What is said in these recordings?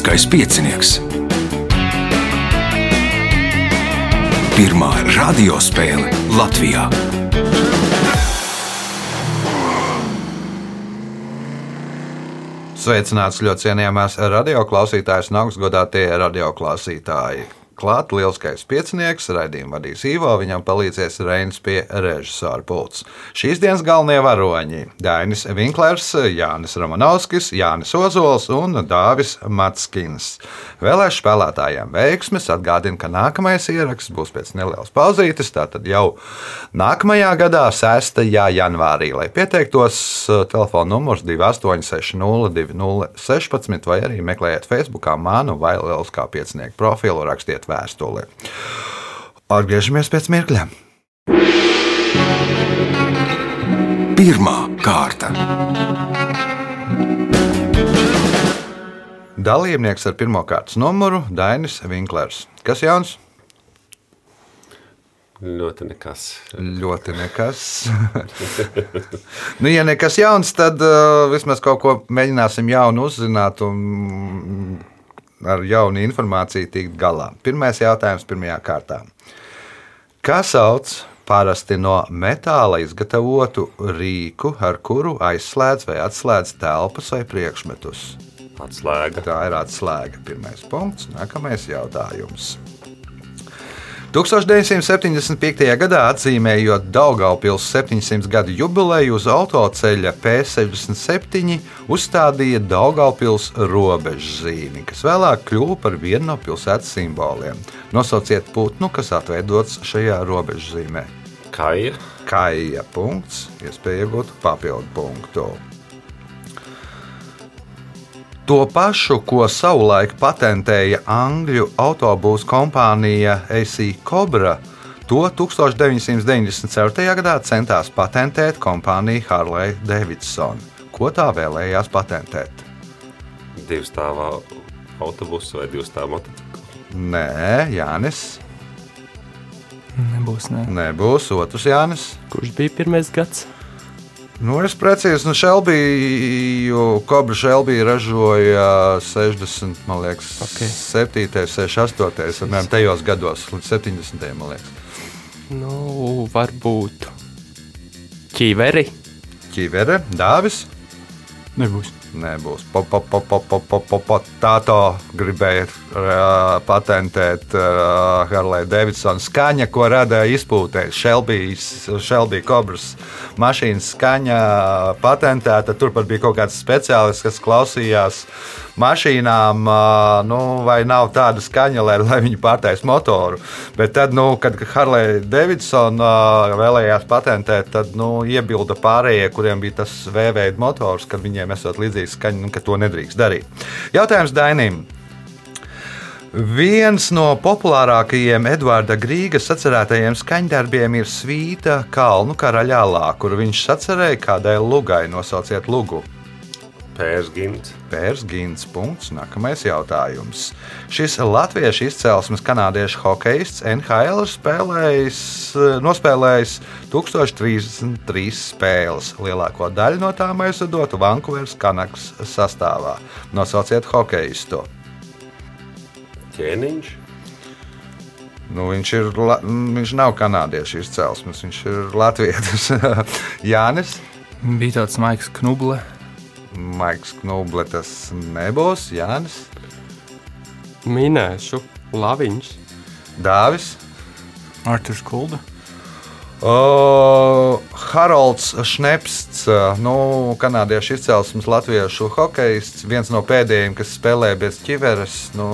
Lieliskais piecinieks. Pirmā radiospēle Latvijā. Sveicināts ļoti cienījamās radioklausītājas un augstgadātie radioklausītāji. Klāt lielskais piecinieks, raidījumu vadīs Ivo, viņam palīdzēs Reinis pie režisora pults. Šīs dienas galvenie varoņi - Dainis Vinklers, Jānis Romanovskis, Jānis Ozols un Dāvis Matskins. Vēlēšu spēlētājiem veiksmes atgādina, ka nākamais ieraksts būs pēc nelielas pauzītes, tātad jau nākamajā gadā, 6. janvārī. Lai pieteiktos, telefona numurs 28602016 vai arī meklējiet Facebook manu vai Lieliskā piecinieku profilu, rakstiet vēstuli. Atgriežamies pēc mirkļa. Pirmā kārta. Dalībnieks ar pirmā kārtas numuru - Dainis Vinklers. Kas jauns? Ļoti nekas. Ļoti nekas. nu, ja nekas jauns, tad uh, vismaz kaut ko mēģināsim jaunu uzzināt un ar jaunu informāciju tikt galā. Pirmais jautājums pirmajā kārtā. Kā sauc parasti no metāla izgatavotu rīku, ar kuru aizslēdz vai atslēdz telpas vai priekšmetus? Atslēga. Tā ir atslēga. Pirmais punkts. Nākamais jautājums. 1975. gadā atzīmējot Daugaupils 700 gadu jubileju uz autoceļa P67 uzstādīja Daugaupils robežzīmi, kas vēlāk kļuva par vienu no pilsētas simboliem. Nosauciet putnu, kas atveidots šajā robežzīmē. Kaja. Kaija punkts, iespēja iegūt papildu punktu. To pašu, ko savulaik patentēja angļu autobūvas kompānija AC Cobra, to 1994. gadā centās patentēt kompānija Harley Davidson. Ko tā vēlējās patentēt? Divu stāvā autobusu vai divu stāvu motociklu. Nē, Jānis. Nebūs, ne. Nebūs otrs Jānis. Kurš bija pirmais gads? Nu, es precīzi, nu, Šelbiju, Kobra Šelbija ražoja 60, man liekas, Ok. 7, 68, apmēram tajos gados, līdz 70, man liekas. Nu, varbūt ķīveri. Ķivere, Dāvis. Nebūs. Nebūs. Potato gribēja uh, patentēt uh, Harley Davidson skaņa, ko rada izpūtējs. Shelby Cobras mašīnas skaņa patentēta. Tur pat bija kaut kāds speciālists, kas klausījās mašīnām, nu, vai nav tāda skaņa, lai, lai viņi pārtais motoru. Bet tad, nu, kad Harley Davidson vēlējās patentēt, tad nu, iebilda pārējie, kuriem bija tas V-veida motors, kad viņiem esot līdzīga skaņa, nu, ka to nedrīkst darīt. Jautājums Dainim. Viens no populārākajiem Edvarda Grīgas sacerētajiem skaņdarbiem ir Svīta Kalnu karaļālā, kuru viņš sacerēja kādai lugai. Nosauciet lugu. Pērs gimts. Pērs Gins. Punkts. Nākamais jautājums. Šis latviešu izcelsmes kanādiešu hokejists NHL ir spēlējis, nospēlējis 1033 spēles. Lielāko daļu no tām aizvedotu Vankūveras Kanaks sastāvā. Nosauciet hokejistu. Ķēniņš. Nu, viņš, ir, viņš nav kanādiešu izcelsmes, viņš ir latviešu. Jānis, Bija tāds maigs knuble. Maiks Knuble, tas nebūs. Jānis, Minēšu, Laviņš. Dāvis. Arthurs Kulda. O, Harolds Šnepsts, nu, kanādiešu izcelsmes latviešu hokejists, viens no pēdējiem, kas spēlē bez ķiveres, nu,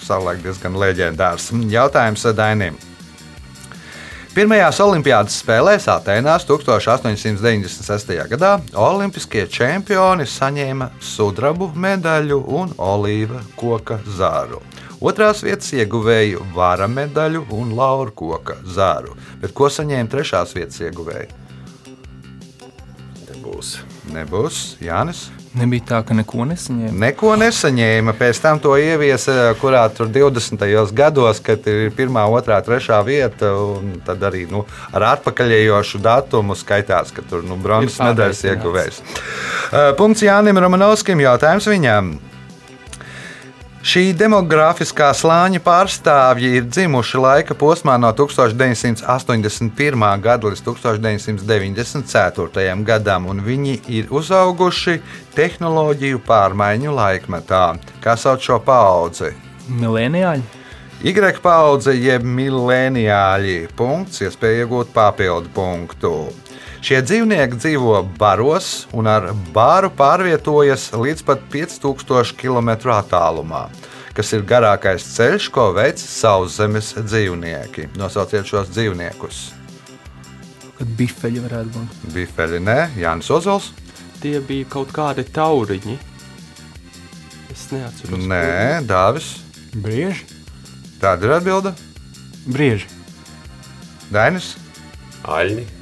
savulaik diezgan leģendārs. Jautājums Dainim. Pirmajās Olimpiādas spēlēs Atenās 1896. gadā Olimpiskie čempioni saņēma sudrabu medaļu un olīva koka zāru. Otrās vietas ieguvēja vara medaļu un lauru koka zāru. Bet ko saņēma trešās vietas ieguvēja? Nebūs. Nebūs Jānis. Nebija tā, ka neko nesaņēma. Neko nesaņēma. Pēc tam to ieviesa, kurā tur 20. gados, kad ir pirmā, otrā, trešā vieta. un Tad arī nu, ar atpakaļējošu datumu skaitās, ka tur nu, bronzas medaļas ieguvējs. Punkts Jānim Romanovskim. Jautājums viņam. Šī demogrāfiskā slāņa pārstāvji ir dzimuši laika posmā no 1981. gada līdz 1994. gadam, un viņi ir uzauguši tehnoloģiju pārmaiņu laikmetā. Kā sauc šo paudzi? Milēnijāļi. Y paudze jeb milēniāļi. Punkts, iespēja iegūt papildu punktu. Šie dzīvnieki dzīvo baros un ar bāru pārvietojas līdz pat 5000 km attālumā, kas ir garākais ceļš, ko veic sauszemes dzīvnieki. Nosauciet šos dzīvniekus. Kad bifeļi varētu būt. Bifeli, nē, Jānis Ozols. Tie bija kaut kādi tauriņi. Es neatceros. Nē, Dāvis. Brieži. Tāda ir atbilde. Brieži. Dainis. Aļņi.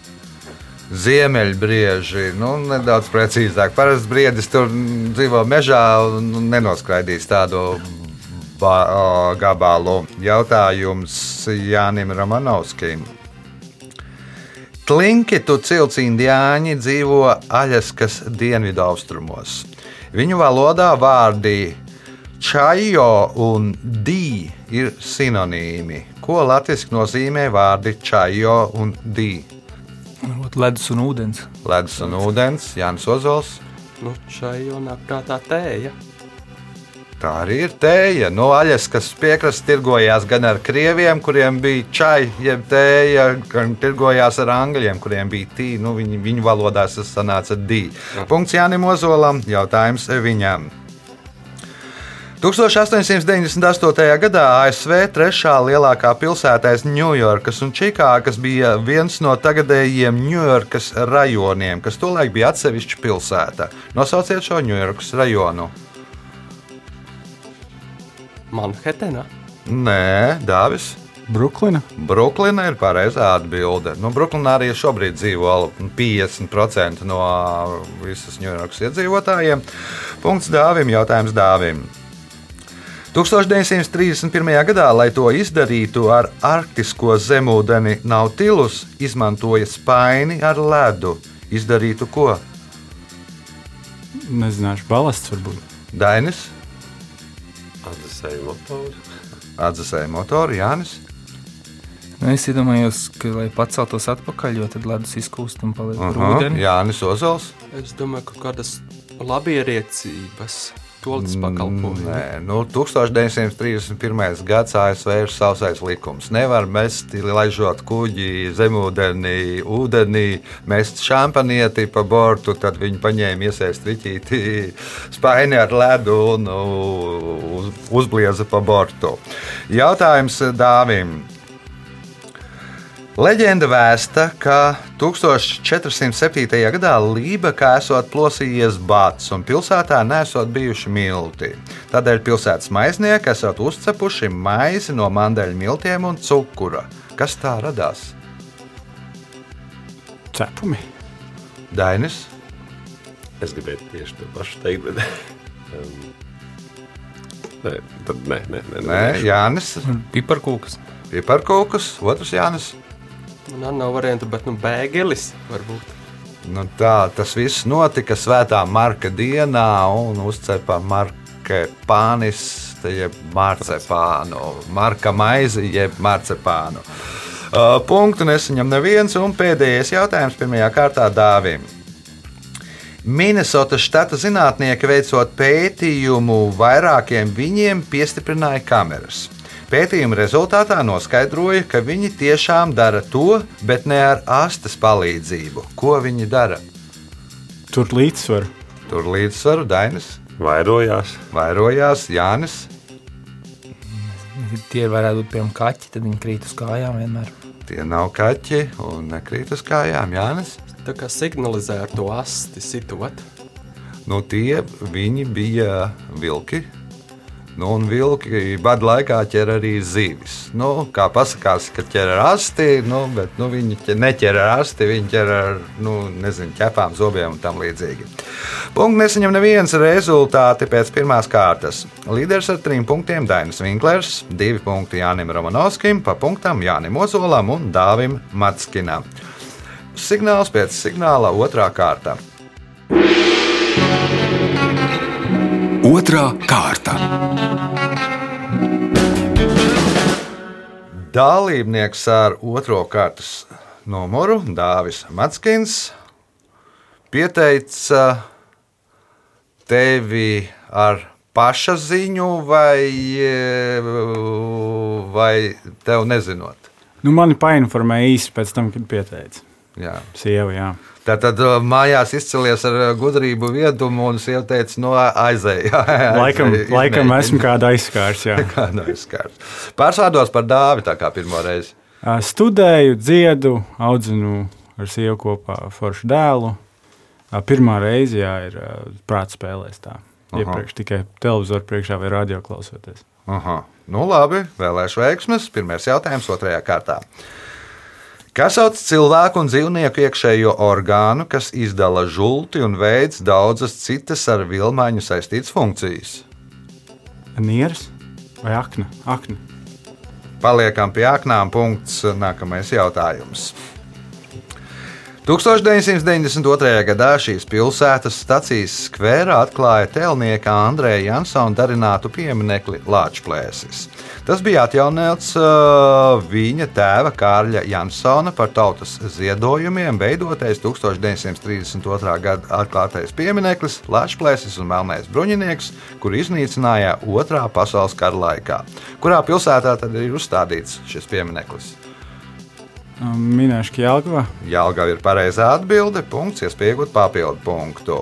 Ziemeļbrieži, nu, nedaudz precīzāk. Parasti briedis tur dzīvo mežā un nenoskraidīs tādu ba, gabalu. Jautājums Jānim Romanovskim. Tlinkitu cilts indiāņi dzīvo Aļaskas dienvidaustrumos. Viņu valodā vārdi čajo un dī ir sinonīmi. Ko latviešu nozīmē vārdi čajo un dī? Ledus un ūdens. Ledus un ūdens, Jānis Ozols. Nu, šai jau nāk prātā tēja. Tā arī ir tēja. No aļas, kas piekrastes tirgojās gan ar krieviem, kuriem bija čai, jeb tēja, gan tirgojās ar angļiem, kuriem bija tī. Nu, viņi, viņu valodā tas sanāca dī. Punkts Jānim Ozolam, jautājums viņam. 1898. gadā ASV trešā lielākā pilsēta aiz Ņujorkas un Čikāgas bija viens no tagadējiem Ņujorkas rajoniem, kas tolaik bija atsevišķa pilsēta. Nosauciet šo Ņujorkas rajonu. Manhetena. Nē, Dāvis. Bruklina. Brooklyna ir pareizā atbilde. Nu, Brooklynā arī šobrīd dzīvo 50% no visas Ņujorkas iedzīvotājiem. Punkts Dāvim, jautājums Dāvim. 1931. gadā, lai to izdarītu ar arktisko zemūdeni Nautilus, izmantoja spaini ar ledu. Izdarītu ko? Nezināšu, balasts varbūt. Dainis, Atdesēju motoru. atzīsēja motoru, Jānis. Nu, es iedomājos, ka, lai paceltos atpakaļ, jo tad ledus izkūst un paliek uh Aha, ūdeni. Jānis Ozols. Es domāju, ka kādas labierīcības, tolis pakalpojumi. Nē, nu, 1931. gads ASV ir sausais likums. Nevar mest, laižot kuģi zemūdenī, ūdenī, mest šampanieti pa bortu. Tad viņi paņēma iesaist riķīti spaini ar ledu un uz, uzblieza pa bortu. Jautājums Dāvim. Leģenda vēsta, ka 1407. gadā Lībekā esot plosījies bats un pilsētā nesot bijuši milti. Tādēļ pilsētas maiznieki esot uzcepuši maizi no mandeļu miltiem un cukura. Kas tā radās? Cepumi. Dainis, Es gribēju tieši to pašu teikt, bet. Um, nē, tad nē, nē, nē. Nē, Jānis, Piparkūkas. Piparkūks, otrs Jānis. Man arī nav variantu, bet nu, bēgelis varbūt. Nu, tā tas viss notika Svētā Marka dienā un uzcepa Marka pānis, jeb marcepānu, Marka maizi, jeb marcepānu. Uh, punktu nesaņem neviens, un pēdējais jautājums pirmajā kārtā dāvim. Minnesotas štata zinātnieki veicot pētījumu, vairākiem viņiem piestiprināja kameras. Pētījuma rezultātā noskaidroja, ka viņi tiešām dara to, bet ne ar astes palīdzību. Ko viņi dara? Tur līdzsvaru. Tur līdzsvaru Dainis, Vairojās. vairojās Jānis. Tie varētu būt piemēram kaķi, tad viņi krīt uz kājām vienmēr. Tie nav kaķi un nekrīt uz kājām. Jānis. Tā kā signalizē ar to asti sitot. Nu, tie viņi bija vilki. Nu, un vilki bada laikā ķer arī zivis. Nu, kā pasakās, ka ķer ar asti, nu, bet nu, viņi ķer, neķer ar asti, viņi ķer ar nu, nezinu, ķepām, zobiem un tam līdzīgi. Punkts nesaņem neviens rezultāti pēc pirmās kārtas. Līderis ar trim punktiem Dainis Vinklers, divi punkti Jānim Romanovskim, pa punktam Jānim Ozolam un Dāvim Matskinam. Signāls pēc signāla otrā kārta. Otra - kārta. Dalībnieks ar otro kārtas numuru Dāvis Matskins pieteica tevi ar paša ziņu vai, vai tev nezinot? Nu, mani painformēja īsi pēc tam, kad pieteicis. Jā. Sieva, jā. Tātad uh, mājās izcēlies ar uh, gudrību, viedumu, un sieva teica, no aizēja. Laikam, laikam esmu kāda aizskārs. Kāda aizskārs. Pārsvārdos par dāvi tā kā pirmo reizi. Studēju, dziedu, audzinu ar sievu kopā foršu dēlu. Pirmā reize, jā, ir ā, prāta spēlēs tā. Iepriekš tikai televizoru priekšā vai radio klausoties. Aha. Nu, labi, vēlēšu veiksmes. Pirmais jautājums otrajā kārtā. Kas sauc cilvēku un dzīvnieku iekšējo orgānu, kas izdala žulti un veids daudzas citas ar vilmaiņu saistītas funkcijas? Nieres vai akna? akna. Paliekam pie aknām. Punkts. Nākamais jautājums. 1992. gadā šīs pilsētas stacijas skverā atklāja tēlnieka Andrēja Jansona darinātu pieminiekli Lāčplēsis. Tas bija atjaunots uh, viņa tēva Kārļa Jansona par tautas ziedojumiem, veidotais 1932. gada atklātais piemineklis Lāčplēsis un Melnais bruņinieks, kuru iznīcināja Otrā pasaules kara laikā. Kurā pilsētā tad ir uzstādīts šis piemineklis? Ā, Minēšu, ka Jālgava. Jālgava ir pareizā atbilde. Punkts, iespējot papildu punktu.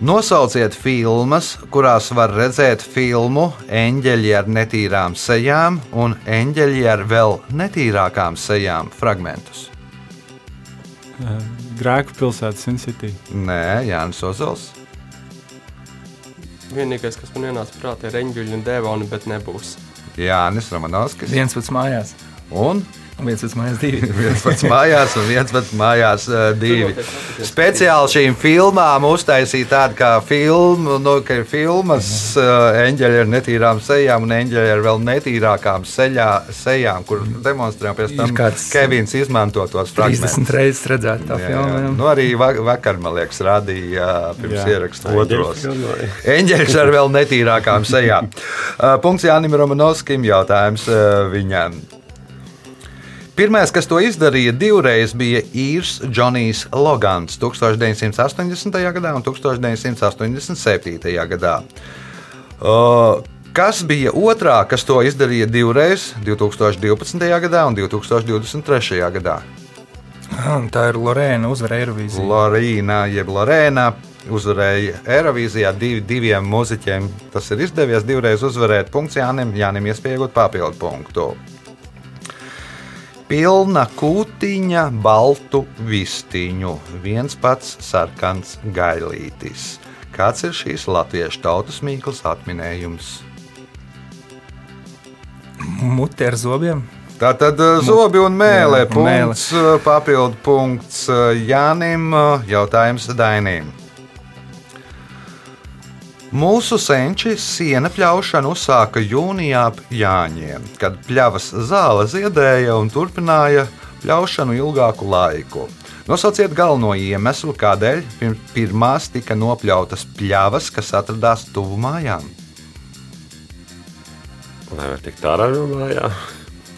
Nosauciet filmas, kurās var redzēt filmu Eņģeļi ar netīrām sejām un Eņģeļi ar vēl netīrākām sejām fragmentus. Ā, Grēku pilsēta Sin City. Nē, Jānis Ozols. Vienīgais, kas man ienāca prātā, ir eņģeļi un dēvoni, bet nebūs. Jānis Romanovskis. Viens pats mājās, Un un viens pats mājās divi. viens pats mājās, un viens pats mājās divi. Speciāli šīm filmām uztaisīja tādu kā filmu, nu, ka ir filmas uh, eņģeļi ar netīrām sejām un eņģeļi ar vēl netīrākām seļā, sejām, kur demonstrējām pēc Ir tam kāds Kevins izmanto tos 30 fragmentus. reizes redzēt tā Jā, jā. filmu. Nu, arī va- vakar, man liekas, rādīja uh, pirms Jā. ieraksta otros. Eņģeļs ar vēl netīrākām sejām. Punkts Jānim Romanovskim. Jautājums viņam. Pirmais, kas to izdarīja divreiz, bija īrs Džonijs Logans 1980. gadā un 1987. gadā. Uh, Kas bija otrā, kas to izdarīja divreiz, 2012. gadā un 2023. gadā? Tā ir Lorēna uzvara Eirovīzijā. Lorīna, jeb Lorēna, uzvarēja Eirovīzijā div, diviem muzeķiem. Tas ir izdevies divreiz uzvarēt. Punkts Jānim, Jānim iespējot papildu punktu. Pilna kūtiņa, baltu vistiņu, viens pats sarkans gailītis. Kāds ir šīs latviešu tautas mīklas atminējums? Mute ar zobiem. Tā tad uh, zobi un mēlē. Un mēle. Punkts, uh, papildu punkts uh, Jānim, jautājums Dainīm. Mūsu senči siena pļaušanu uzsāka jūnijā Jāņiem, kad pļavas zāle ziedēja un turpināja pļaušanu ilgāku laiku. Nosauciet galveno iemeslu, kādēļ pirm- pirmās tika nopļautas pļavas, kas atradās tuvu mājām. Lai var tikt ārā no mājām.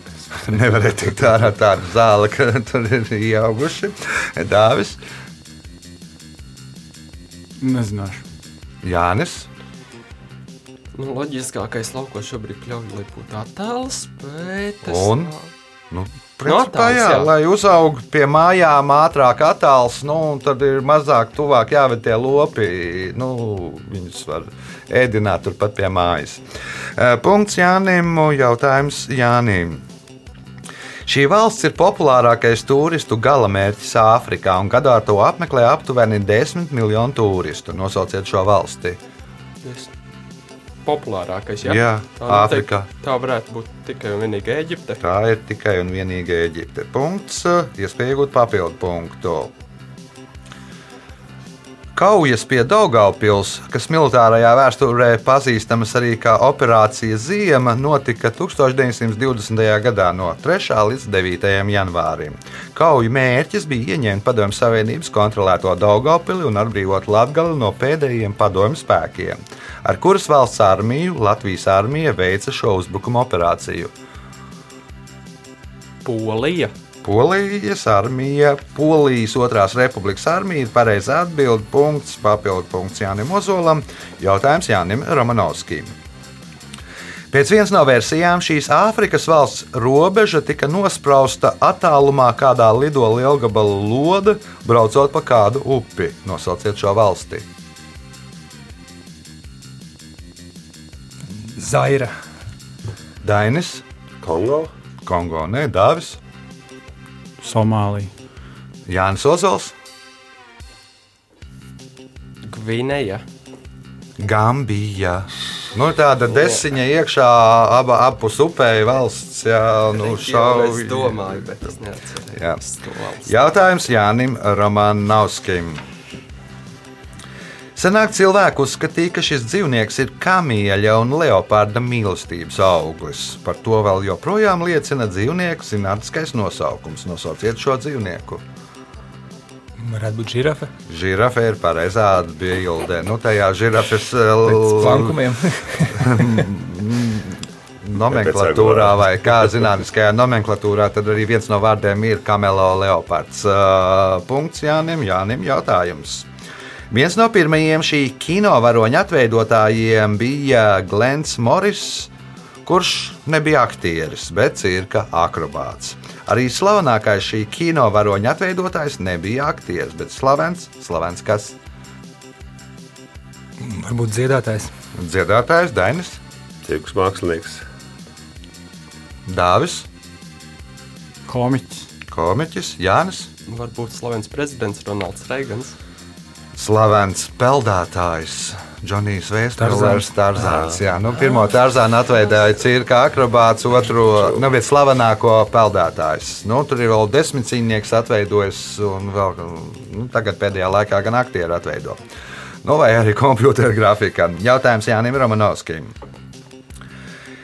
Nevarēja tikt ārā tāda zāle, ka tur ir ieauguši. Dāvis, Nezināšu. Jānis. Nu, loģiskākais laukos šobrīd pļauj, lai būtu attēls, bet es Un? tā- Nu, principā, attēls, jā, jā. lai uzaugtu pie mājām ātrāk attāls, nu, tad ir mazāk tuvāk jāved tie lopi. Nu, viņus var ēdināt turpat pie mājas. Eh, Punkts Jānim, jautājums Jānim. Šī valsts ir populārākais turistu galamērķis Āfrikā, un gadā to apmeklē aptuveni 10 miljonu turistu. Nosauciet šo valsti. es- populārākais. Jā, Jā, tā, noteikti- Āfrikā. tā varētu būt tikai un vienīgi Eģipte. Tā ir tikai un vienīgi Eģipte. Punkts, iespēja iegūt papildu punktu. Kaujas pie Daugaupils, kas militārajā vēsturē pazīstamas arī kā Operācija Ziema, notika 1920. gadā no 3. līdz 9. janvārim. Kauju mērķis bija ieņemt Padomju Savienības kontrolēto Daugaupili un atbrīvot Latgali no pēdējiem padomju spēkiem. Ar kuras valsts armiju Latvijas armija veica šo uzbrukuma operāciju? Polija. Polijas armija, Polijas otrās republikas armija ir pareizā atbilde. Punkts, papildu punkts Jānim Ozolam. Jautājums Jānim Romanovskim. Pēc vienas no versijām šīs Āfrikas valsts robeža tika nosprausta attālumā kādā lido lielgabala loda, braucot pa kādu upi. Nosauciet šo valsti. Zaira. Dainis, Kongo. Kongo, ne Dāvis, Somālija. Jānis Ozols, Gvineja. Gambija. Nu, tāda desiņa iekšā aba, apus upēji valsts. Jā, nu, Es šauj. domāju, bet es neatceros. Jā. Jautājums Jānim Romanovskim. Senāk cilvēki uzskatīja, ka šis dzīvnieks ir kamieļa un leoparda mīlestības auglis. Par to vēl joprojām liecina dzīvnieku zinātniskais nosaukums. Nosauciet šo dzīvnieku. Varētu būt žirafe. Žirafe ir pareizā atbilde. Nu, tajā žirafes uh, plankumiem. nomenklatūrā vai kā zinātniskajā nomenklatūrā, tad arī viens no vārdiem ir kamelo leopards. Uh, punkts Jānim, Jānim jautājums. Viens no pirmajiem šī kino varoņa atveidotājiem bija Glens Morris, kurš nebija aktieris, bet cirka akrobāts. Arī slavenākais šī kino varoņa atveidotājs nebija aktieris, bet slavens, slavens kas Varbūt dziedātājs. dziedātājs Dainis, Tirgus mākslinieks. Dāvis, Komiķis. komiķis, Jānis. Varbūt slavens prezidents Ronalds Reigans. Slavens peldētājs. Džonijs Vēstures. Tarzāns. Jā, nu, pirmo Tarzānu atveidoja cirka akrobāts, otro nu, slavenāko peldētājs. Nu, tur ir vēl desmit cīņnieks atveidojis, un vēl, nu, tagad pēdējā laikā gan aktieri atveido. Nu, vai arī kompjutora grafika. Jautājums Jānim Romanovskim.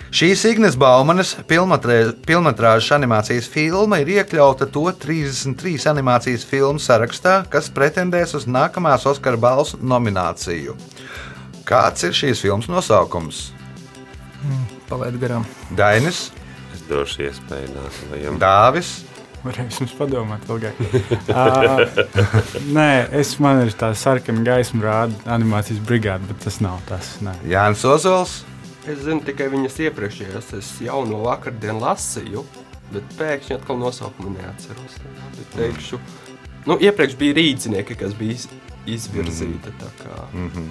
Šīs Ignas Baumanas filmas animācijas filma ir iekļauta to 33 animācijas filmu sarakstā, kas pretendēs uz nākamās Oskara balvu nomināciju. Kāds ir šīs filmas nosaukums? Palaid garām. Dainis, Es došu iespēju nākamajam. Dāvis, Varēs jums padomāt ilgāk. uh, nē, es man ir tā sarkana gaisma rāda animācijas brigāde, bet tas nav tas. Nē. Jānis Ozols, Es zinu tikai viņas iepriekšējās, es jau no vakardienas lasīju, bet pēkšņi atkal nosaukumu neatceros. Bet teikšu, nu, iepriekš bija rīznieki, kas bija iz- izvirzīti. tā kā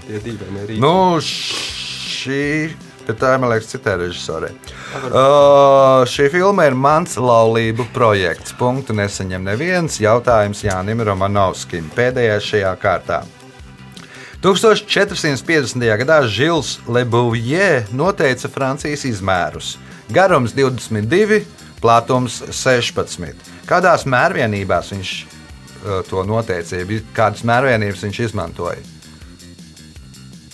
Tie divi ir rīznieki. nu, šī. Bet tā ir, liekas, citā režisorē. Uh, šī filma ir mans laulību projekts. Punktu nesaņem neviens jautājums Jānim Romanovskim. Pēdējais šajā kārtā. 1450. gadā Žils Lebouvier noteica Francijas izmērus. Garums 22, platums 16. Kādās mērvienībās viņš uh, to noteica, kādas mērvienības viņš izmantoja?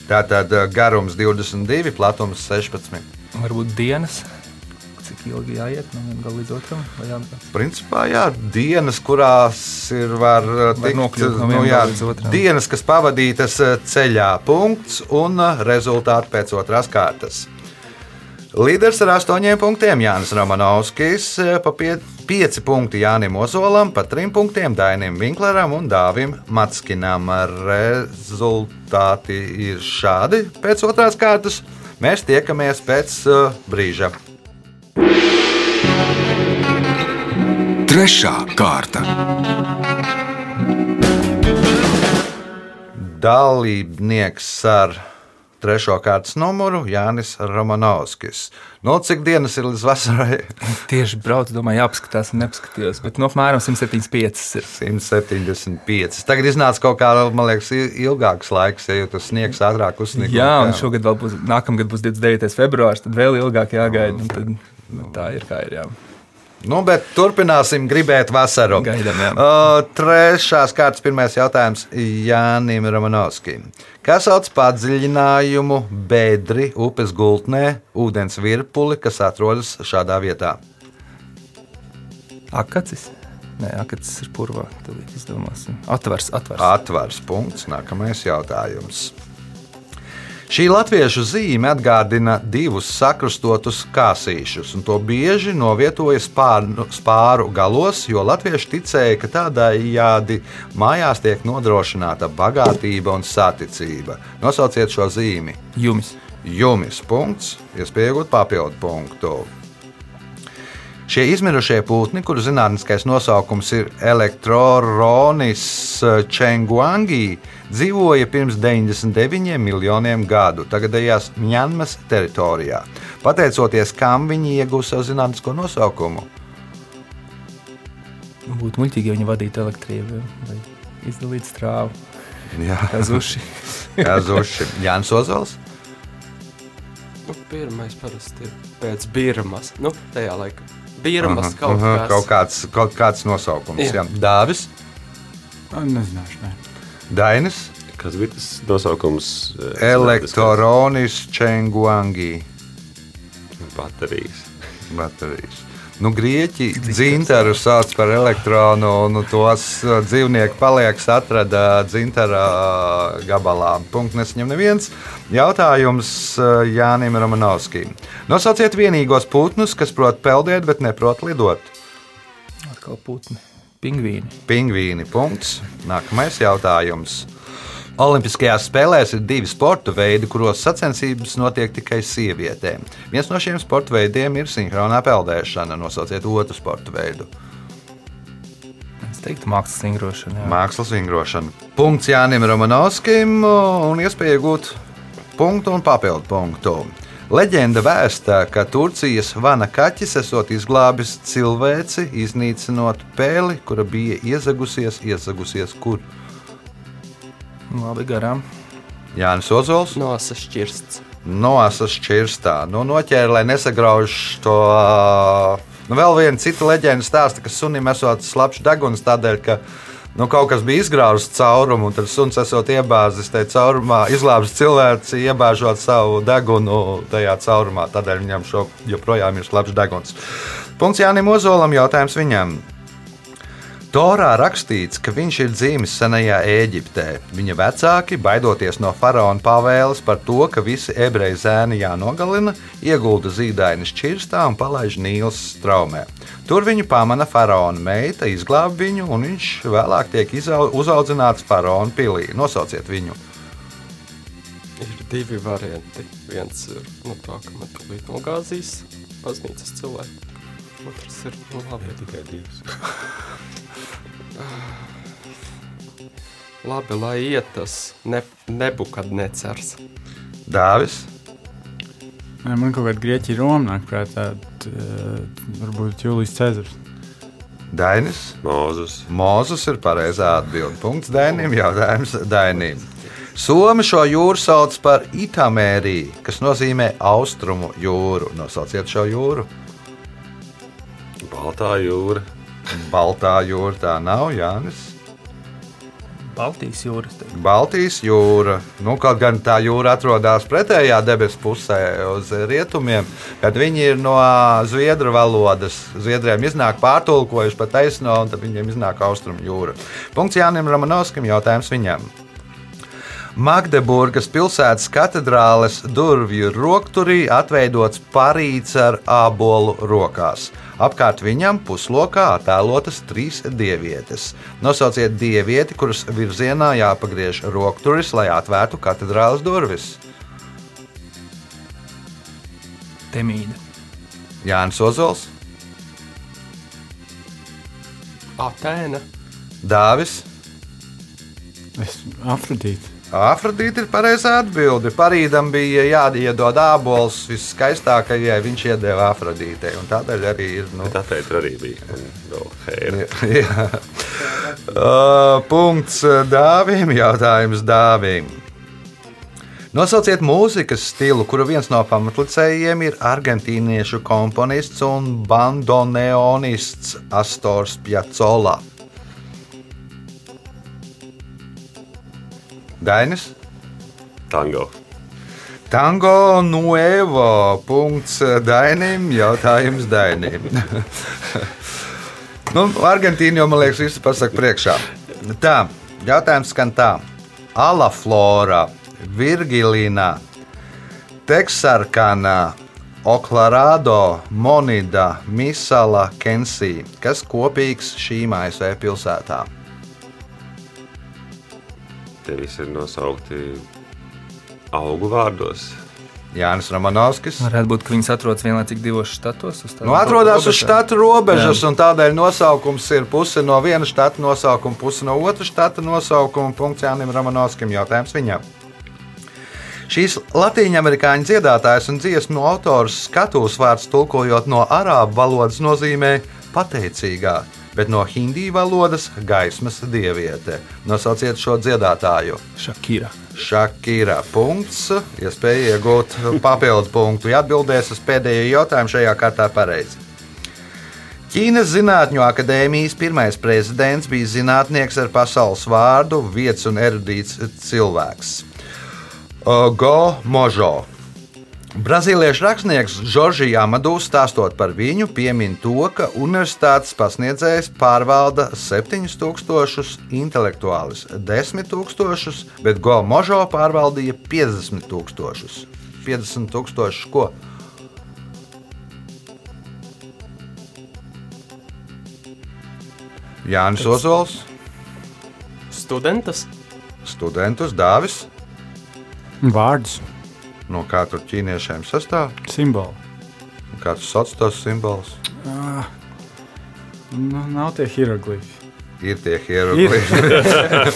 Tātad uh, garums 22, platums 16. Varbūt dienas. Cik ilgi jāiet no viena gala līdz otram? Principā, jā, dienas, kurās ir var, uh, tikt, nokļūt no nu, viena jā, gala līdz otram. dienas, kas pavadītas uh, ceļā, punkts un uh, rezultāti pēc otrās kārtas. Līderis ar astoņiem punktiem Jānis Romanovskis, pa pie, pieci punkti Jānim Ozolam, pa trim punktiem Dainim Vinkleram un Dāvim Matskinam. Rezultāti ir šādi pēc otrās kārtas. Mēs tiekamies pēc uh, brīža. Trešā kārta. dalībnieks ar trešo kārtas numuru Jānis Romanovskis. Nu, cik dienas ir līdz vasarai? Tieši braucu, domāju, jāapskatās, un neapskatījos. Bet no apmēram 175 ir. 175. Tagad iznāca kaut kā, man liekas, il- ilgāks laiks, ja tas sniegs ātrāk uzsniegs. Jā, un šogad vēl būs, nākamgad būs 29. februāris, tad vēl ilgāk jāgaida. Tad, nu, tā ir kā ir. Jā. Nu, bet turpināsim gribēt vasaru. Gaidām, jā. Uh, trešās kārtas pirmais jautājums Jānim Romanovskim. Kas sauc padziļinājumu bedri upes gultnē, ūdens virpuli, kas atrodas šādā vietā? Akacis. Nē, akacis ir purvā. Tad izdomāsim. Atvars, atvars. Atvars punkts. Nākamais jautājums. Šī latviešu zīme atgādina divus sakrustotus kāsīšus, un to bieži novietoja spāru, spāru galos, jo latvieši ticēja, ka tādējādi mājās tiek nodrošināta bagātība un saticība. Nosauciet šo zīmi. Jumis. Jumis punkts, iespēja iegūt papildu punktu. Šie izmirušie putni, kuru zinātniskais nosaukums ir Elektroronis Čenguangi, dzīvoja pirms 99 miljoniem gadu tagadējās Mjanmas teritorijā. Pateicoties kam viņi ieguva savu zinātnisko nosaukumu? Būtu muļķīgi, ja viņi vadītu elektrību vai izdalītu strāvu. Jā, Kā zuši. kā zuši. Jānis Ozols. Nu, pirmais parasti ir pēc Birmas. Nu, tajā laikā. Birmas Aha, kaut aha, kas. kaut kāds, kaut kāds nosaukums. Jā. Jā. Dāvis, Nezināšu, ne. Dainis, Kas bija tas nosaukums? eh, Elektroronis Čenguangi. Baterijas. baterijas. Nu, grieķi dzintaru sauc par elektronu, un tos uh, dzīvnieki paliekas atrada dzintara uh, gabalā. Punkts nesaņem neviens. Jautājums uh, Jānim Romanovskim. Nosauciet vienīgos putnus, kas prot peldēt, bet neprot lidot. Atkal putni. Pingvīni. Pingvīni. Punkts. Nākamais jautājums. Olimpiskajās spēlēs ir divi sporta veidi, kuros sacensības notiek tikai sievietēm. Viens no šiem sporta veidiem ir sinhronā peldēšana. Nosauciet otru sporta veidu. Es teiktu, mākslas vingrošana. jā. Mākslas vingrošana. Punkts Jānim Romanovskim un iespēja iegūt punktu un papildu punktu. Leģenda vēsta, ka Turcijas vana kaķis esot izglābis cilvēci, iznīcinot pēli, kura bija iezagusies, iezagusies kur. Labi, garām. Jānis Ozols Nosašķirsts. noasas čirstā. Nu, noķēra, lai nesagrauž to. Nu, vēl viena cita leģenda stāsta, ka sunim esot slapjš deguns tādēļ, ka nu, kaut kas bija izgraužs caurumu, un tad suns esot iebāzis tajā caurumā, izglābis cilvēku, iebāžot savu degunu tajā caurumā. Tādēļ viņam šo joprojām ir slapjš deguns. Punkts Jānim Ozolam, jautājums viņam. Torā rakstīts, ka viņš ir dzimis senajā Eģiptē. Viņa vecāki, baidoties no faraona pavēles par to, ka visi ebreju zēni jānogalina, iegulda zīdainis čirstā un palaiž Nīlas straumē. Tur viņu pamana faraona meita, izglāb viņu, un viņš vēlāk tiek uzaudzināts faraona pilī. Nosauciet viņu. Ir divi varianti. Viens ir nu, tā, ka man tūlīt nogāzīs baznīcas cilvēku. Otrs ir nu, labi. Tikai divas. labi, lai iet tas ne, nebukad necers. Dāvis, Man kaut kāda grieķa Roma nāk prātā. eh, Varbūt Jūlijas Cezars. Dainis, Mūzus. Mozus ir pareizā atbilde. Punkts Dainim, jautājums Dainim. Somi šo jūru sauc par Itamēriju, kas nozīmē austrumu jūru. Nosauciet šo jūru. Baltā jūra. Baltā jūra tā nav, Jānis. Baltijas teiktu. Baltijas jūra. Nu, kaut gan tā jūra atrodas pretējā debesu pusē, uz rietumiem, kad viņi ir no zviedru valodas. Zviedriem iznāk pārtulkojuši pa taisno, un tad viņiem iznāk austrumu jūra. Punkts Jānim Ramanovskim, jautājums viņam. Magdeburgas pilsētas katedrāles durvju rokturī atveidots parīts ar ābolu rokās. Apkārt viņam puslokā attēlotas trīs dievietes. Nosauciet dievieti, kuras virzienā jāpagriež rokturis, lai atvērtu katedrāles durvis. Temīda. Jānis Ozols, Atēna. Dāvis. Es Afrodīti. Afrodīte ir pareizā atbilde. Parīdam bija jāiedod ābols viskaistākajai, viņš iedeva Afrodītei. un Tādēļ arī ir. Nu, Tā teikt, arī bija. Vēl hēra. Jā. Uh, punkts dāvim, jautājums dāvim. Nosauciet mūzikas stilu, kuru viens no pamatlicējiem ir argentīniešu komponists un bandoneonists Astors Piazzolla. Dainis? Tango. Tango nuevo. Punkts Dainim. Jautājums Dainim. nu, Argentīna jau, man liekas, viss pasaka priekšā. Tā, jautājums skan tā. Alaflora, Virgilīna, Teksarkana, Oklahoma, Monida, Misala, Kensija. Kas kopīgs šīm ASV pilsētām? Tie visi ir nosaukti augu vārdos. Jānis Romanovskis. Varētu būt, ka viņas atrodas vienlaicīgi divos štatos. uz Nu, atrodas uz robežām. štata robežas, un tādēļ nosaukums ir puse no viena štata nosaukuma, puse no otra štata nosaukuma. Punkts Jānim Romanovskim. Jautājums viņam. Šīs latīņamerikāņu dziedātājs un dziesmu autors skatuves vārds tulkojot no arābu valodas nozīmē pateicīgā, bet no hindi valodas gaismas dieviete. Nosauciet šo dziedātāju. Šakira. Šakira punkts. Iespēja iegūt papildu punktu. Ja atbildēs uz pēdējo jautājumu šajā kārtā pareizi. Ķīnas Zinātņu akadēmijas pirmais prezidents bija zinātnieks ar pasaules vārdu, vietas un erudīts cilvēks. Go Možo. Brazīliešu rakstnieks Žoržija Amadū stāstot par viņu, piemin to, ka universitātes pasniedzējs pārvalda 7000 intelektuālus, 10 000, bet Go Možo pārvaldīja 50 000. 50 000 ko? Jānis Ozols, Studentus. studentus Dāvis, Vārdus, no kā tur ķīniešiem sastāv, simbolu. un kā tas sauc tos simbolus. Nu, nav tie hieroglifi. Ir tie hieroglifi.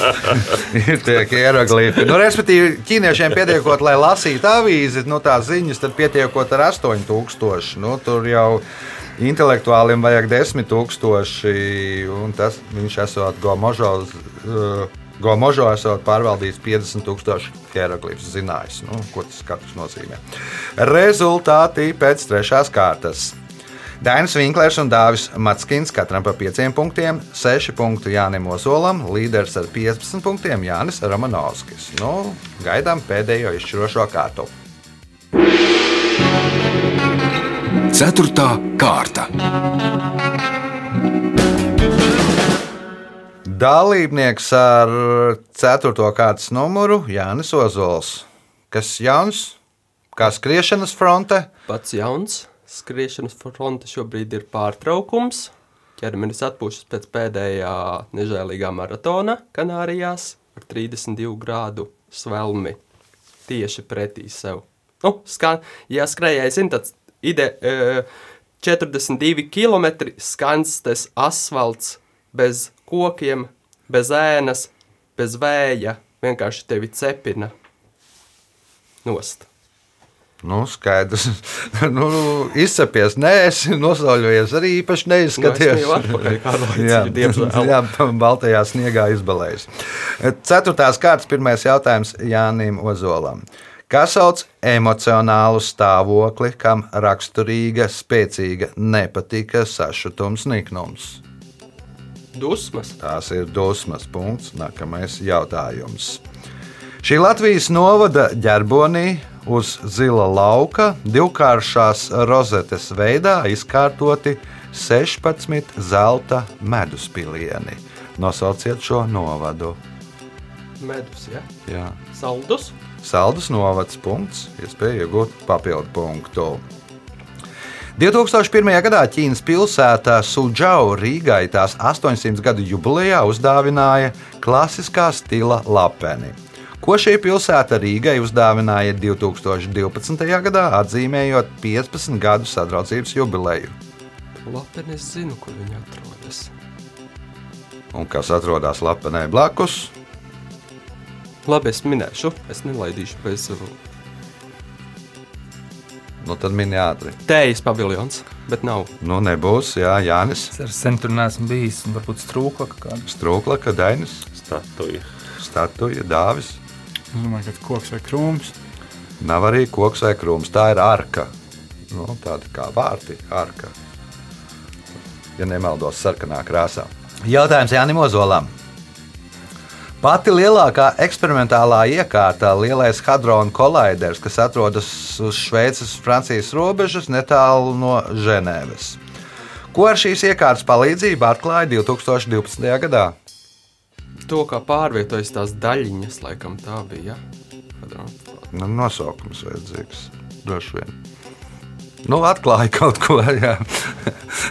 ir tie hieroglifi. Nu, respektīvi, ķīniešiem pietiekot, lai lasītu avīzi, nu, tās ziņas, tad pietiekot ar 8000. Nu, tur jau intelektuāliem vajag 10,000. Un tas viņš esot Gomožos. Uh, Gomožo esot pārvaldījis 50,000 hieroglifus, zinājis, nu, ko tas katrs nozīmē. Rezultāti pēc trešās kārtas. Dainis Vinklers un Dāvis Matskins katram pa 5 punktiem, 6 punktu Jānim Ozolam, līderis ar 15 punktiem Jānis Romanovskis. Nu, gaidām pēdējo izšķirošo kārtu. Ceturtā kārta. Dalībnieks ar 4. kārtas numuru Jānis Ozols. Kas jauns? Kā skriešanas fronte? Pats jauns. Skriešanas fronte šobrīd ir pārtraukums. Ķermenis atpūšas pēc pēdējā nežēlīgā maratona Kanārijās ar 32 grādu svelmi tieši pretī sev. Nu, skan, ja skrejēji zina, tad ide, e, 42 km skanstes asfalts bez kokiem, bez ēnas, bez vēja. Vienkārši tevi cepina nost. Nu, skaidrs. nu, izsapies, nē, es nosauļojies arī īpaši neizskaties. Nu, atpakaļ jā, jā, baltajā sniegā izbalējis. Ceturtās kārtas pirmais jautājums Jānim Ozolam. Kā sauc emocionālu stāvokli, kam raksturīga, spēcīga nepatika, sašutums, niknums? Dusmas. Tās ir dusmas punkts. Nākamais jautājums. Šī Latvijas novada ģerbonī uz zila lauka divkāršās rozetes veidā izkārtoti 16 zelta meduspilieni. Nosauciet šo novadu. Medus, ja? Jā. Saldus. Saldus novads punkts, iespēja iegūt papildu punktu. 2001. gadā Ķīnas pilsētā Sudžau Rīgai tās 800 gadu jubilejā uzdāvināja klasiskā stila lapeni. Ko šī pilsēta Rīgai uzdāvināja 2012. gadā, atzīmējot 15 gadu sadraudzības jubileju? Labi, es zinu, kur viņi atrodas. Un kas atrodas lapenē blakus? Labi, es minēšu, es nelaidīšu bez Nu, tad mini ātri. tējas paviljons, bet nav. Nu, nebūs, jā, Jānis, Es ar sen tur neesmu bijis, varbūt strūkla kāda. Strūkla, Dainis, Statuja. Statuja, Dāvis. Es domāju, ka koks vai krūms. Nav arī koks vai krūms. Tā ir arka. Nu, tāda kā vārti, arka. Ja nemaldos, sarkanā krāsā. Jautājums Jānim Ozolam. Pati lielākā eksperimentālā iekārta, lielais hadrona kolaiders, kas atrodas uz Šveices un Francijas robežas netālu no Ženēvas. Ko ar šīs iekārtas palīdzību atklāja 2012. gadā? To, kā pārvietojas tās daļiņas, laikam tā bija. Ja? Nu, nosaukums vajadzīgs. droši vien. Nu, atklāja kaut ko. Jā.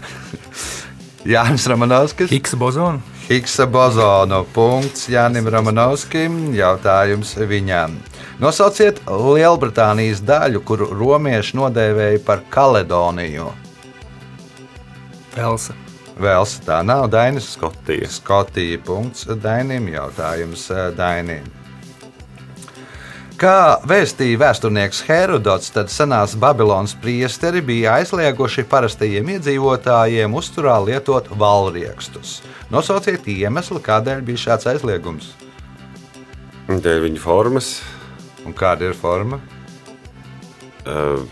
Jānis Ramanovskis. Higgs bozonu. Higsa bozonu. Punkts Jānim Ramanovskim. Jautājums viņam. Nosauciet Lielbritānijas daļu, kuru romieši nodēvēja par Kaledoniju. Velsa. Vēls tā nav Dainis. Skotija. Skotija. Punkts Dainim. Jautājums eh, Dainim. Kā vēstīja vēsturnieks Herodots, tad senās Babilonas priesteri bija aizlieguši parastajiem iedzīvotājiem uzturā lietot valriekstus. Nosauciet iemeslu, kādēļ bija šāds aizliegums. Dēļ viņa formas, Un kāda ir forma? uh,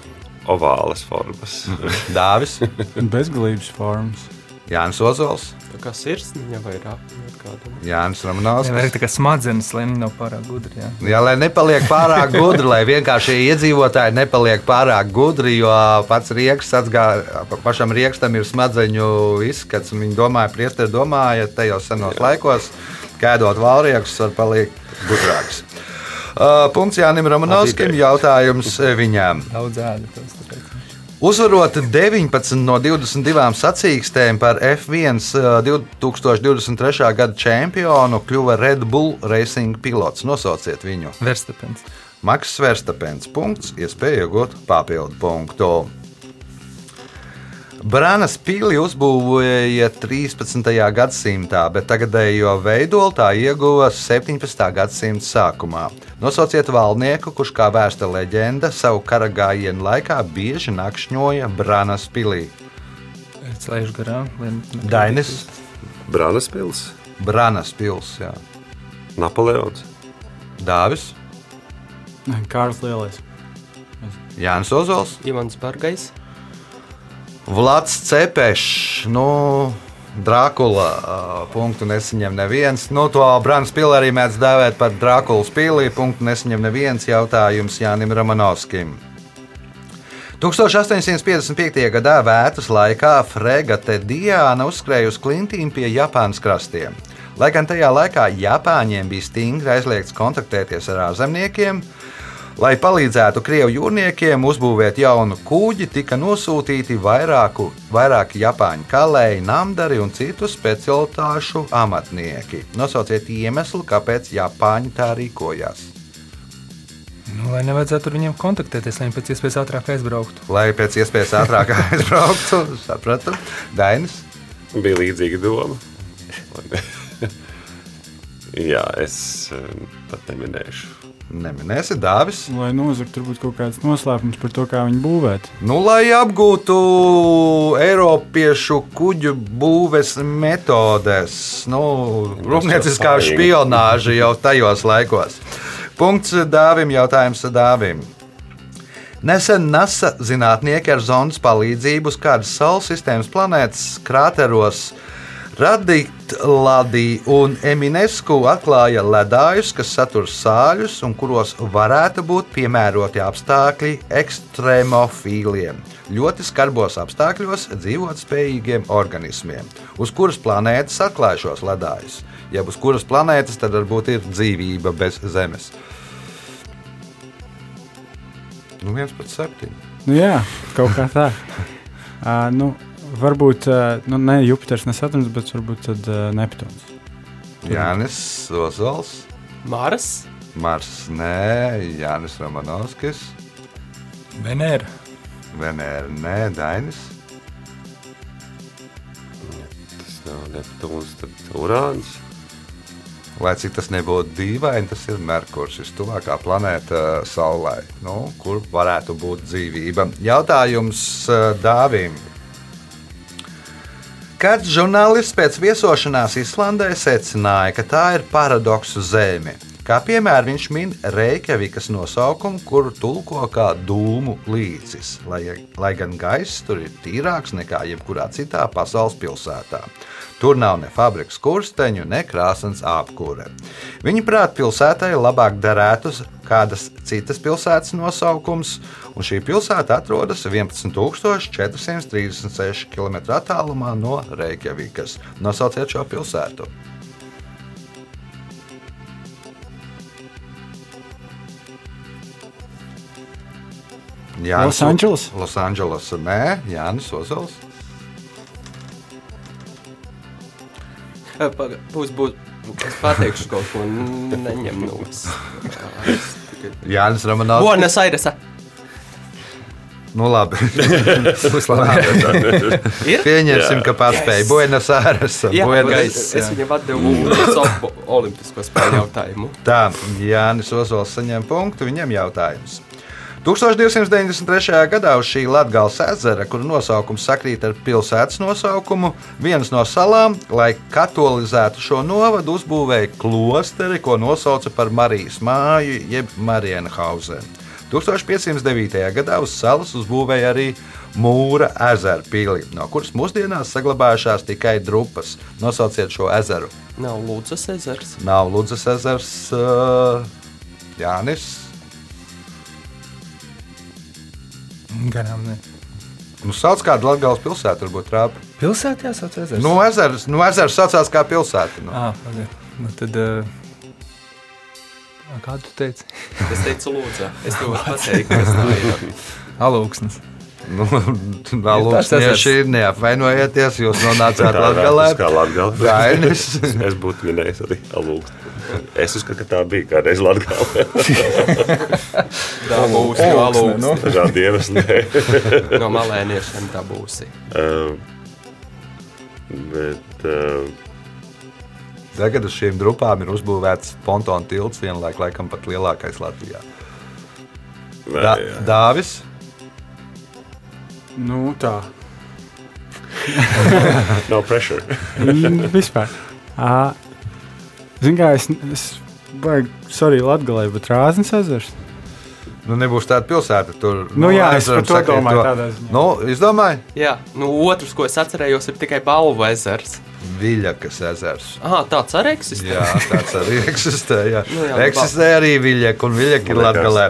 ovālas formas. Dāvis, Bezgalības formas. Jānis Ozols, kā sirsniņa vai kādam. Jānis Jā, Ramanovskis. vajag tā kā smadzenes, lai nav pārāk gudri. Jā. Jā, lai nepaliek pārāk gudri, lai vienkārši iedzīvotāji nepaliek pārāk gudri, jo pats rieksts atgāja, pašam riekstam ir smadzeņu izskats. un Viņi domāja, priesteri domāja, tajos senos laikos, kēdot valriekstus, var palikt gudrāks. Uh, punkts Jānim Ramanovskim, jautājums viņām. Daudz ēdu. Uzvarot 19 no 22 sacīkstēm par F1 uh, 2023. gada čempionu, kļuva Red Bull Racing pilots. Nosauciet viņu. Verstapens. Maks Verstapens. Punkts, iespēja iegūt papildu punktu. Brānas pili uzbūvēja 13. gadsimtā, bet tagadējo veidolu tā ieguva 17. gadsimta sākumā. Nosauciet valnieku, kurš kā vēsta leģenda savu kara gājienu laikā bieži nakšņoja Brānas pilī. Es laižu garām. Dainis, Brānas pils, Brānas pils, jā. Napoleons. Dāvis, Kārls Lielais. Jānis Ozols, Ivans Bargais. Vlads Cepešs, nu, Drākula ā, punktu nesaņem neviens. Nu, to Brānas pili arī mēdz dēvēt par Drākulas pili. Punktu nesaņem neviens jautājums Jānim Ramanovskim. 1855. gadā vētras laikā fregate Diana uzskrēja uz klintīm pie Japānas krastiem. Lai gan tajā laikā Japāņiem bija stingri aizliegts kontaktēties ar ārzemniekiem, lai palīdzētu krievu jūrniekiem uzbūvēt jaunu kuģi, tika nosūtīti vairāku, vairāki Japāņu kalēji, namdari un citu specialitāšu amatnieki. Nosauciet iemeslu, kāpēc Japāņi tā rīkojās. Nu, lai nevajadzētu ar viņiem kontaktēties, lai viņi pēc iespējas ātrāk aizbrauktu. Lai pēc iespējas ātrāk aizbrauktu, sapratu, Dainis. Bija līdzīga doma. Jā, es um, pat neminēšu. Neminēsi Dāvis. Lai nozagtu, kaut kāds noslēpums par to, kā viņu būvēt. Nu, lai apgūtu Eiropiešu kuģu būves metodes, nu, rūpnieciskā spionāža jau tajos laikos. Punkts Dāvim, jautājums Dāvim. Nesen NASA zinātnieki ar zondas palīdzību uz kādas Saules sistēmas planētas krāteros Radītladī un Eminesku atklāja ledājus, kas satur sāļus un kuros varētu būt piemēroti apstākļi ekstrēmofīliem, ļoti skarbos apstākļos dzīvot spējīgiem organismiem. Uz kuras planētas atklāja šos ledājus? Ja uz kuras planētas tad varbūt ir dzīvība bez Zemes? Nu, viens pret septiņiem. Nu, jā, kaut kā tā. uh, nu, varbūt uh, nu, ne Jupiters, ne Saturns, bet varbūt tad, uh, Neptūns. Jānis Ozols, Māras. Mars, nē, Jānis Romanovskis, Venēra. Venēra, nē, Dainis. Tas nav Neptūns, tad Urāns. Lai cik tas nebūtu dīvaini, tas ir Merkurs, vistuvākā planēta Saulē, nu, kur varētu būt dzīvība. Jautājums eh, Dāvim. Kāds žurnālists pēc viesošanās Islandē secināja, ka tā ir paradoksu zeme. Kā piemēram, viņš min Reikjavikas nosaukumu, kuru tulko kā dūmu līcis, lai, lai gan gaiss tur ir tīrāks nekā jebkurā citā pasaules pilsētā. Tur nav ne fabrikas kursteņu, ne krāsnes apkūre. Viņa prāt, pilsētai labāk derētu kādas citas pilsētas nosaukums, un šī pilsēta atrodas 11,436 km attālumā no Reikjavikas. Nosauciet šo pilsētu! Jānis Losandželos? Losandželos. Nē, Jānis Ozols. Paga- Būs, būs. Es pateikšu kaut ko, neņem nos. Jānis Romanovs. Buenos Aires. Nu, labi. Būs labi. Ir? Pieņemsim, Jā. ka paspēja. Buenos Aires. Jā, Buenos- es, es viņam atdevu olimpisko spēļu jautājumu. Tā, Jānis Ozols saņem punktu, viņam jautājums. 1293. gadā uz šī Latvijas ezera, kura nosaukums sakrīt ar pilsētas nosaukumu, vienas no salām, lai katolizētu šo novadu, uzbūvēja klosteri, ko nosauca par Marijas māju, jeb Marienhausenu. 1509. gadā uz salas uzbūvēja arī Mūra ezera pili, no kuras mūsdienās saglabājušās tikai drupas. Nosauciet šo ezeru. Nav Lūdzas ezers. Nav Ludus ezers, uh, Jānis. Garām ne. Nu, sauc kādu Latvijas pilsētu, varbūt trāpa. Pilsētā jāsauc ezers. Nu, ezers, nu, ezers saucās kā pilsēta. Nu. Ah, pagaid. nu, tad. Uh, Kādu tu teici? Es teicu, Lūdzu, es tev pateiktu, kas tā ir. Alūksnes. Nu, Lūksnieši, neapvainojieties, jūs nonācāt Latvijā. kā Latvijā. Rainis. Es būtu minējis arī alūkstu. Es uzskatu, ka tā bija kādreiz Latvijā. Tā būs no Alūksne, nu. Dažādi iemesli. No malēniešiem tā būsi. Uh, Bet uh, Tagad uz šīm grupām ir uzbūvēts pontona tilts, vienlaik laikam pat lielākais Latvijā. nē, Da, jā. Nu, tā. no pressure. Mm, Vispār. Ziniet, kā es, es baigi, sorry, Latvijā, bet Rāznas ezers. Nu, nebūs tāda pilsēta. Tur, Nu jā, es par to domāju tādā ziņā. Nu, izdomāju, Jā, nu otrs, ko es atcerējos, ir tikai Balvu ezers. Viļakas ezers. Ah, tāds arī eksistē. Jā, tāds arī eksistē. Jā. Nu jā, eksistē arī viļņa, un viļņa ir. Latvijā.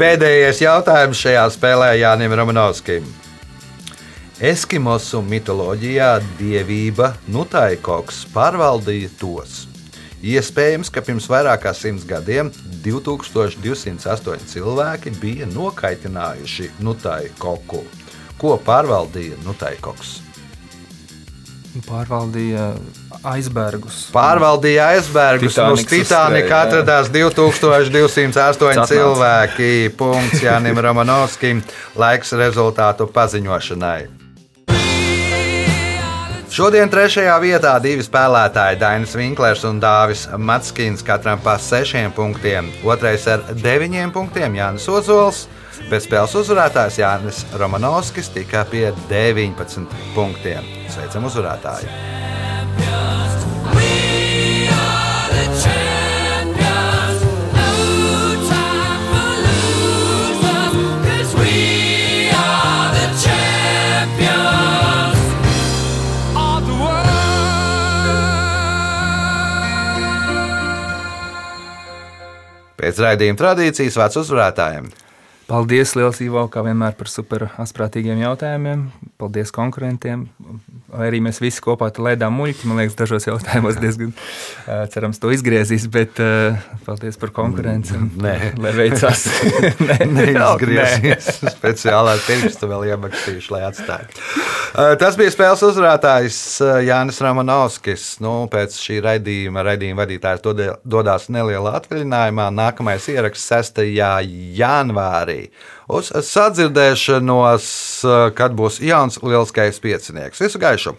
Pēdējais jautājums šajā spēlē Jānim Romanovskim. Eskimosu mitoloģijā dievība Nutaikoks pārvaldīja tos. Iespējams, ka pirms vairāk kā simts gadiem 2208 cilvēki bija nokaitinājuši Nutaikoku. Ko pārvaldīja Nutaikoks? Pārvaldīja aizbergus. Pārvaldīja aizbērgus. Uz Titanika atradās 2208 Atnāca. cilvēki. Punkts Jānim Romanovskim. Laiks rezultātu paziņošanai. Šodien trešajā vietā divi spēlētāji, Dainis Vinklers un Dāvis Matskins, katram pa sešiem punktiem. Otrais ar deviņiem punktiem Jānis Ozols, bet spēles uzvarētājs Jānis Romanovskis tika pie 19 punktiem. Sveicam uzvarētāju! Pēc raidījuma tradīcijas vārds uzvarētājiem. Paldies, Lielas Ivo, kā vienmēr par super asprātīgiem jautājumiem. Paldies konkurentiem. Arī mēs visi kopā tur lēdām muļķi, man liekas, dažos jautājumos diezgan cerams to izgriezīs, bet paldies par konkurenci. Nē. Lai veicās. Nē, Neizgriezies. Speciālā pirksta vēl iemakstījuši, lai atstātu. Tas bija spēles uzvarētājs uh, Jānis Ramanovskis. Nu, pēc šī raidījuma raidījuma vadītājs dodas nelielā atvaļinājumā. Nākamais ieraksts 6. janvārī. Uz sadzirdēšanos, uh, kad būs jauns lielskais piecinieks. Visu gaišu!